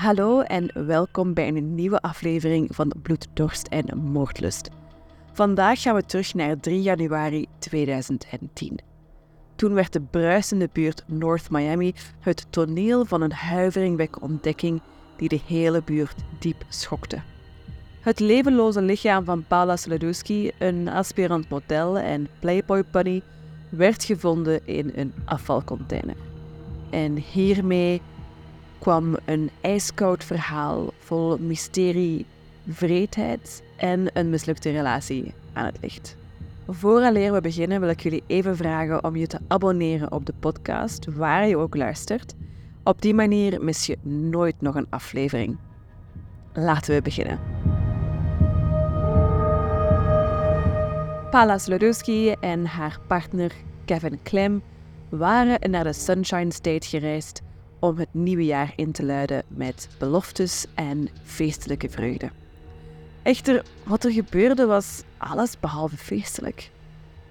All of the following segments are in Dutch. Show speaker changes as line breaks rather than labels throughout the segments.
Hallo en welkom bij een nieuwe aflevering van Bloed, Dorst en Moordlust. Vandaag gaan we terug naar 3 januari 2010. Toen werd de bruisende buurt North Miami het toneel van een huiveringwekkende ontdekking die de hele buurt diep schokte. Het levenloze lichaam van Paula Sladowski, een aspirant model en Playboy bunny, werd gevonden in een afvalcontainer. En hiermee kwam een ijskoud verhaal vol mysterie, vreedheid en een mislukte relatie aan het licht. Vooraleer we beginnen wil ik jullie even vragen om je te abonneren op de podcast, waar je ook luistert. Op die manier mis je nooit nog een aflevering. Laten we beginnen. Paula Slodowski en haar partner Kevin Clem waren naar de Sunshine State gereisd om het nieuwe jaar in te luiden met beloftes en feestelijke vreugde. Echter, wat er gebeurde was alles behalve feestelijk.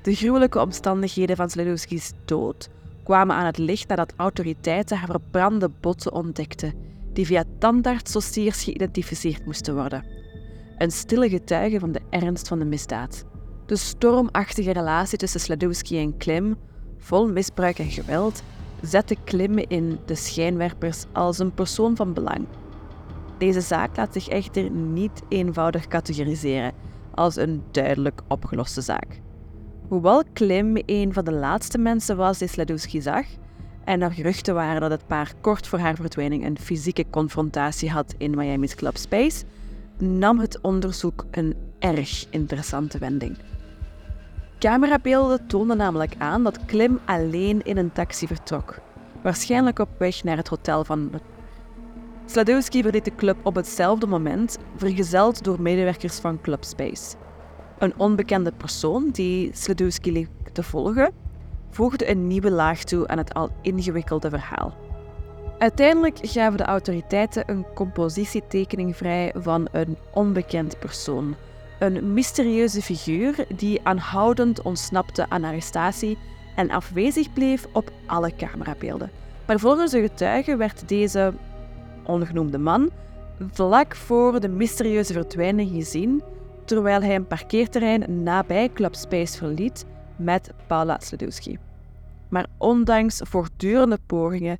De gruwelijke omstandigheden van Sledowski's dood kwamen aan het licht nadat autoriteiten haar verbrande botten ontdekten, die via tandartsdossiers geïdentificeerd moesten worden. Een stille getuige van de ernst van de misdaad. De stormachtige relatie tussen Sledowski en Klim, vol misbruik en geweld, zette Klim in de schijnwerpers als een persoon van belang. Deze zaak laat zich echter niet eenvoudig categoriseren als een duidelijk opgeloste zaak. Hoewel Klim een van de laatste mensen was die Sledowski zag, en er geruchten waren dat het paar kort voor haar verdwijning een fysieke confrontatie had in Miami's Club Space, nam het onderzoek een erg interessante wending. Camerabeelden toonden namelijk aan dat Klim alleen in een taxi vertrok, waarschijnlijk op weg naar het hotel van Sladowski verliet de club op hetzelfde moment, vergezeld door medewerkers van Club Space. Een onbekende persoon die Sladowski leek te volgen, voegde een nieuwe laag toe aan het al ingewikkelde verhaal. Uiteindelijk gaven de autoriteiten een compositietekening vrij van een onbekend persoon, een mysterieuze figuur die aanhoudend ontsnapte aan arrestatie en afwezig bleef op alle camerabeelden. Maar volgens de getuigen werd deze ongenoemde man vlak voor de mysterieuze verdwijning gezien terwijl hij een parkeerterrein nabij Club Space verliet met Paula Sledowski. Maar ondanks voortdurende pogingen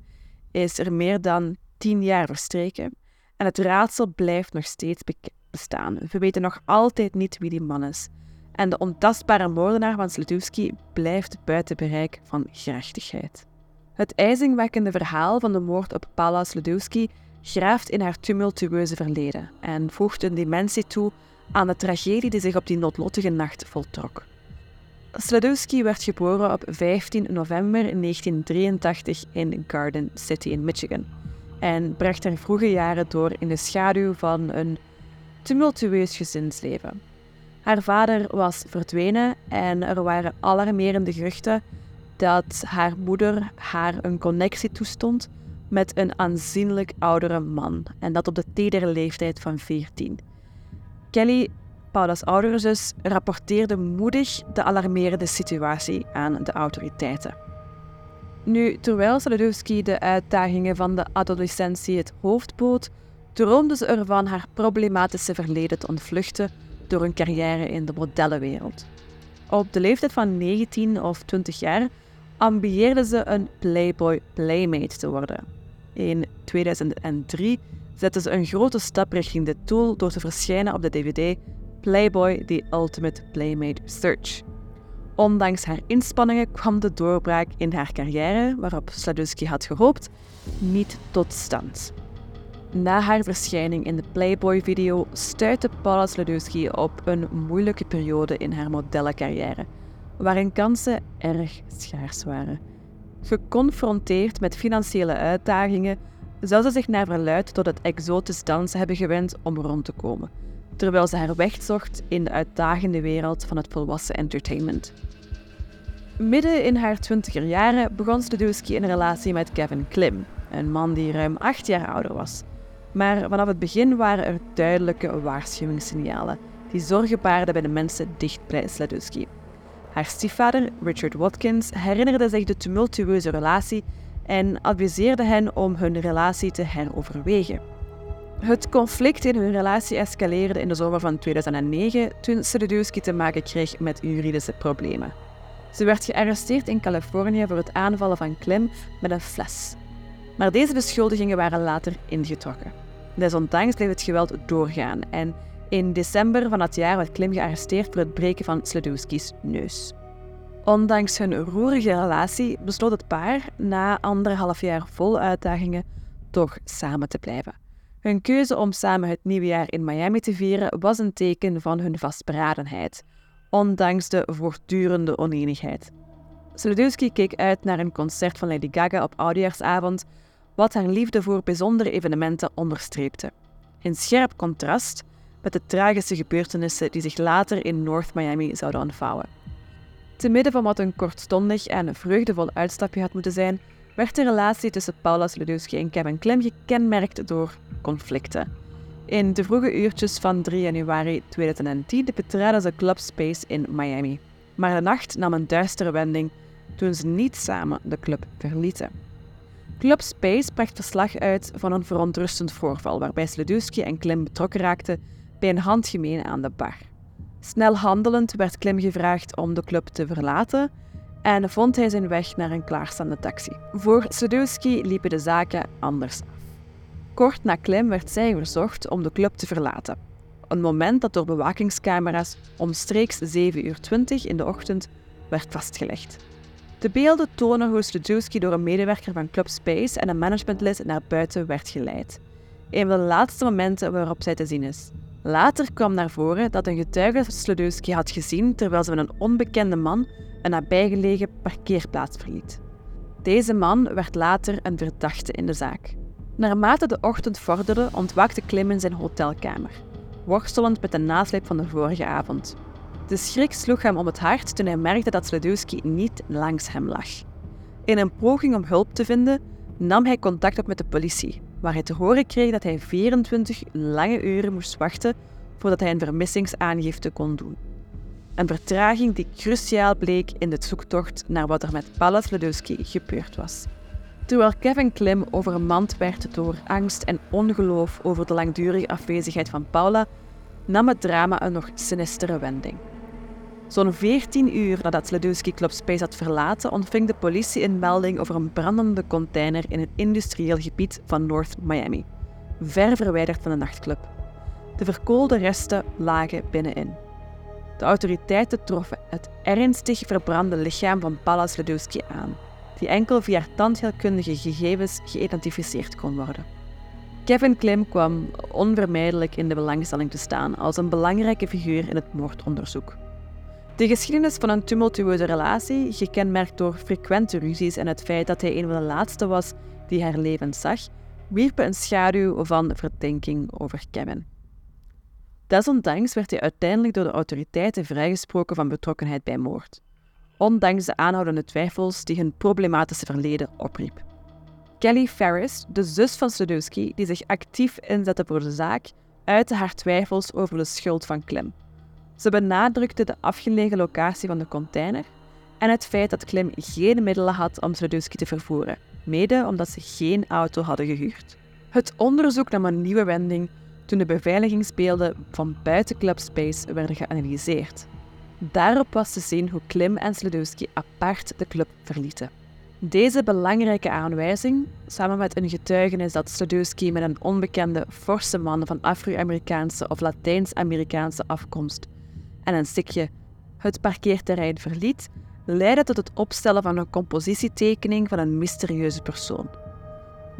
is er meer dan tien jaar verstreken en het raadsel blijft nog steeds bestaan. We weten nog altijd niet wie die man is. En de ontastbare moordenaar van Sledowski blijft buiten bereik van gerechtigheid. Het ijzingwekkende verhaal van de moord op Paula Sledowski graaft in haar tumultueuze verleden en voegt een dimensie toe aan de tragedie die zich op die noodlottige nacht voltrok. Sladowski werd geboren op 15 november 1983 in Garden City in Michigan en bracht haar vroege jaren door in de schaduw van een tumultueus gezinsleven. Haar vader was verdwenen en er waren alarmerende geruchten dat haar moeder haar een connectie toestond met een aanzienlijk oudere man en dat op de tedere leeftijd van 14. Kelly, Paula's oudere zus, rapporteerde moedig de alarmerende situatie aan de autoriteiten. Nu, terwijl Sadowski de uitdagingen van de adolescentie het hoofd bood, droomde ze ervan haar problematische verleden te ontvluchten door een carrière in de modellenwereld. Op de leeftijd van 19 of 20 jaar ambieerde ze een Playboy Playmate te worden. In 2003 zette ze een grote stap richting dit doel door te verschijnen op de DVD Playboy The Ultimate Playmate Search. Ondanks haar inspanningen kwam de doorbraak in haar carrière, waarop Sladowski had gehoopt, niet tot stand. Na haar verschijning in de Playboy-video stuitte Paula Sladowski op een moeilijke periode in haar modellencarrière, waarin kansen erg schaars waren. Geconfronteerd met financiële uitdagingen zou ze zich naar verluid tot het exotisch dansen hebben gewend om rond te komen, terwijl ze haar weg zocht in de uitdagende wereld van het volwassen entertainment. Midden in haar twintiger jaren begon Sledowski een relatie met Kevin Klim, een man die ruim acht jaar ouder was. Maar vanaf het begin waren er duidelijke waarschuwingssignalen die zorgen baarden bij de mensen dicht bij Sledowski. Haar stiefvader, Richard Watkins, herinnerde zich de tumultueuze relatie en adviseerde hen om hun relatie te heroverwegen. Het conflict in hun relatie escaleerde in de zomer van 2009 toen Sedudowski te maken kreeg met juridische problemen. Ze werd gearresteerd in Californië voor het aanvallen van Klim met een fles. Maar deze beschuldigingen waren later ingetrokken. Desondanks bleef het geweld doorgaan en in december van dat jaar werd Klim gearresteerd voor het breken van Sledowski's neus. Ondanks hun roerige relatie besloot het paar na anderhalf jaar vol uitdagingen toch samen te blijven. Hun keuze om samen het nieuwe jaar in Miami te vieren was een teken van hun vastberadenheid, ondanks de voortdurende oneenigheid. Sledowski keek uit naar een concert van Lady Gaga op oudejaarsavond, wat haar liefde voor bijzondere evenementen onderstreepte. In scherp contrast met de tragische gebeurtenissen die zich later in North Miami zouden ontvouwen. Te midden van wat een kortstondig en vreugdevol uitstapje had moeten zijn, werd de relatie tussen Paula Sledowski en Kevin Clem gekenmerkt door conflicten. In de vroege uurtjes van 3 januari 2010 betraden ze Club Space in Miami. Maar de nacht nam een duistere wending toen ze niet samen de club verlieten. Club Space bracht verslag uit van een verontrustend voorval waarbij Sledowski en Klim betrokken raakten bij een handgemeen aan de bar. Snel handelend werd Klim gevraagd om de club te verlaten en vond hij zijn weg naar een klaarstaande taxi. Voor Sledowski liepen de zaken anders af. Kort na Klim werd zij verzocht om de club te verlaten. Een moment dat door bewakingscamera's omstreeks 7.20 uur in de ochtend werd vastgelegd. De beelden tonen hoe Sledowski door een medewerker van Club Space en een managementlid naar buiten werd geleid. Een van de laatste momenten waarop zij te zien is. Later kwam naar voren dat een getuige Sledowski had gezien terwijl ze met een onbekende man een nabijgelegen parkeerplaats verliet. Deze man werd later een verdachte in de zaak. Naarmate de ochtend vorderde, ontwaakte Klim in zijn hotelkamer, worstelend met de nasleep van de vorige avond. De schrik sloeg hem om het hart toen hij merkte dat Sledowski niet langs hem lag. In een poging om hulp te vinden, nam hij contact op met de politie, waar hij te horen kreeg dat hij 24 lange uren moest wachten voordat hij een vermissingsaangifte kon doen. Een vertraging die cruciaal bleek in de zoektocht naar wat er met Paula Sledowski gebeurd was. Terwijl Kevin Klim overmand werd door angst en ongeloof over de langdurige afwezigheid van Paula, nam het drama een nog sinistere wending. Zo'n 14 uur nadat Sledowski Club Space had verlaten, ontving de politie een melding over een brandende container in een industrieel gebied van North Miami, ver verwijderd van de nachtclub. De verkoolde resten lagen binnenin. De autoriteiten troffen het ernstig verbrande lichaam van Paula Sledowski aan, die enkel via tandheelkundige gegevens geïdentificeerd kon worden. Kevin Klim kwam onvermijdelijk in de belangstelling te staan als een belangrijke figuur in het moordonderzoek. De geschiedenis van een tumultueuze relatie, gekenmerkt door frequente ruzies en het feit dat hij een van de laatste was die haar leven zag, wierpen een schaduw van verdenking over Kevin. Desondanks werd hij uiteindelijk door de autoriteiten vrijgesproken van betrokkenheid bij moord, ondanks de aanhoudende twijfels die hun problematische verleden opriep. Kelly Ferris, de zus van Sledowski, die zich actief inzette voor de zaak, uitte haar twijfels over de schuld van Klim. Ze benadrukte de afgelegen locatie van de container en het feit dat Klim geen middelen had om Sledowski te vervoeren, mede omdat ze geen auto hadden gehuurd. Het onderzoek nam een nieuwe wending toen de beveiligingsbeelden van buiten Club Space werden geanalyseerd. Daarop was te zien hoe Klim en Sledowski apart de club verlieten. Deze belangrijke aanwijzing, samen met een getuigenis dat Sledowski met een onbekende forse man van Afro-Amerikaanse of Latijns-Amerikaanse afkomst en een sikje het parkeerterrein verliet, leidde tot het opstellen van een compositietekening van een mysterieuze persoon.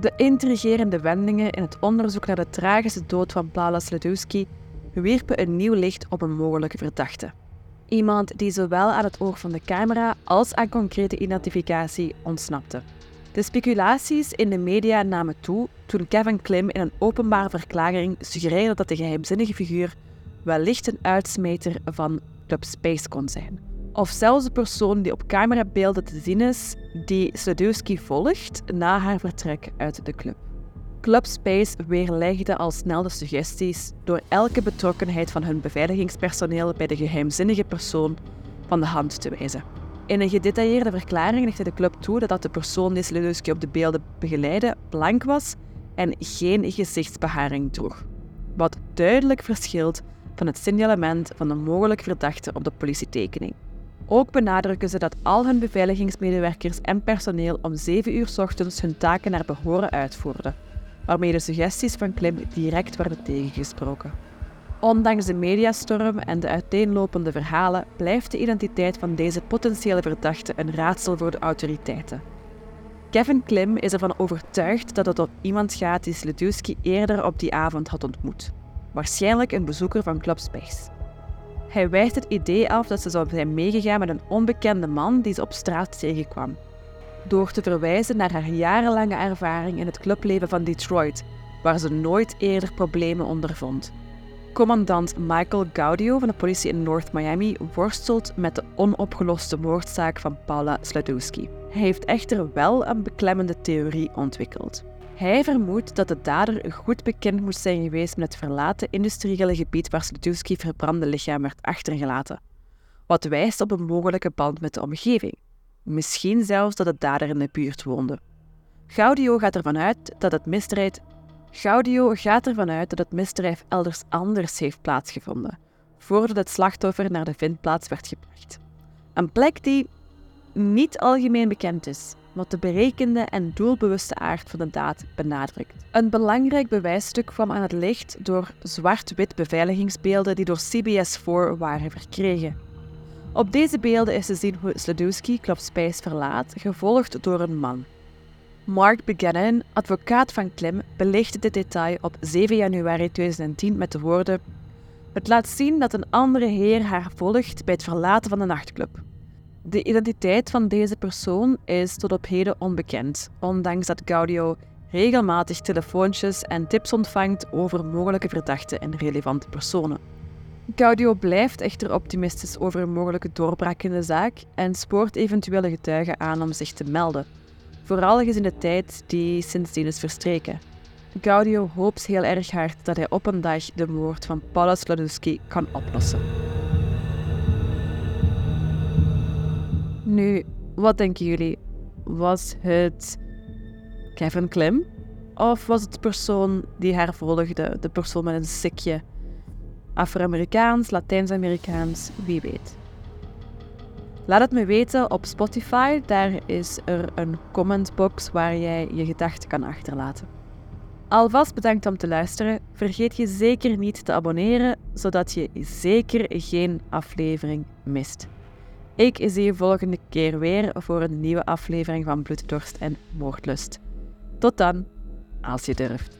De intrigerende wendingen in het onderzoek naar de tragische dood van Paula Sledowski wierpen een nieuw licht op een mogelijke verdachte. Iemand die zowel aan het oog van de camera als aan concrete identificatie ontsnapte. De speculaties in de media namen toe toen Kevin Klim in een openbare verklaring suggereerde dat de geheimzinnige figuur wellicht een uitsmeter van Club Space kon zijn. Of zelfs de persoon die op camerabeelden te zien is, die Sadowski volgt na haar vertrek uit de club. Club Space weerlegde al snel de suggesties door elke betrokkenheid van hun beveiligingspersoneel bij de geheimzinnige persoon van de hand te wijzen. In een gedetailleerde verklaring legde de club toe dat de persoon die Sledowski op de beelden begeleidde blank was en geen gezichtsbeharing droeg. Wat duidelijk verschilt van het signalement van de mogelijk verdachte op de politietekening. Ook benadrukken ze dat al hun beveiligingsmedewerkers en personeel om 7 uur ochtends hun taken naar behoren uitvoerden, waarmee de suggesties van Klim direct werden tegengesproken. Ondanks de mediastorm en de uiteenlopende verhalen blijft de identiteit van deze potentiële verdachte een raadsel voor de autoriteiten. Kevin Klim is ervan overtuigd dat het om iemand gaat die Sledowski eerder op die avond had ontmoet. Waarschijnlijk een bezoeker van Club. Hij wijst het idee af dat ze zou zijn meegegaan met een onbekende man die ze op straat tegenkwam. Door te verwijzen naar haar jarenlange ervaring in het clubleven van Detroit, waar ze nooit eerder problemen ondervond. Commandant Michael Gaudio van de politie in North Miami worstelt met de onopgeloste moordzaak van Paula Sladowski. Hij heeft echter wel een beklemmende theorie ontwikkeld. Hij vermoedt dat de dader goed bekend moet zijn geweest met het verlaten industriële gebied waar Sladowski verbrande lichaam werd achtergelaten, wat wijst op een mogelijke band met de omgeving. Misschien zelfs dat de dader in de buurt woonde. Gaudio gaat ervan uit dat het misdrijf Gaudio gaat ervan uit dat het misdrijf elders anders heeft plaatsgevonden, voordat het slachtoffer naar de vindplaats werd gebracht. Een plek die niet algemeen bekend is, wat de berekende en doelbewuste aard van de daad benadrukt. Een belangrijk bewijsstuk kwam aan het licht door zwart-wit beveiligingsbeelden die door CBS4 waren verkregen. Op deze beelden is te zien hoe Sladowski Spice verlaat, gevolgd door een man. Mark Buchanan, advocaat van Klim, belichtte dit detail op 7 januari 2010 met de woorden: Het laat zien dat een andere heer haar volgt bij het verlaten van de nachtclub. De identiteit van deze persoon is tot op heden onbekend, ondanks dat Gaudio regelmatig telefoontjes en tips ontvangt over mogelijke verdachten en relevante personen. Gaudio blijft echter optimistisch over een mogelijke doorbraak in de zaak en spoort eventuele getuigen aan om zich te melden, vooral gezien de tijd die sindsdien is verstreken. Gaudio hoopt heel erg hard dat hij op een dag de moord van Paula Sladowski kan oplossen. Nu, wat denken jullie? Was het Kevin Klim? Of was het de persoon die haar volgde, de persoon met een sikje? Afro-Amerikaans, Latijns-Amerikaans, wie weet. Laat het me weten op Spotify. Daar is er een commentbox waar jij je gedachten kan achterlaten. Alvast bedankt om te luisteren. Vergeet je zeker niet te abonneren, zodat je zeker geen aflevering mist. Ik zie je volgende keer weer voor een nieuwe aflevering van Bloeddorst en Moordlust. Tot dan, als je durft.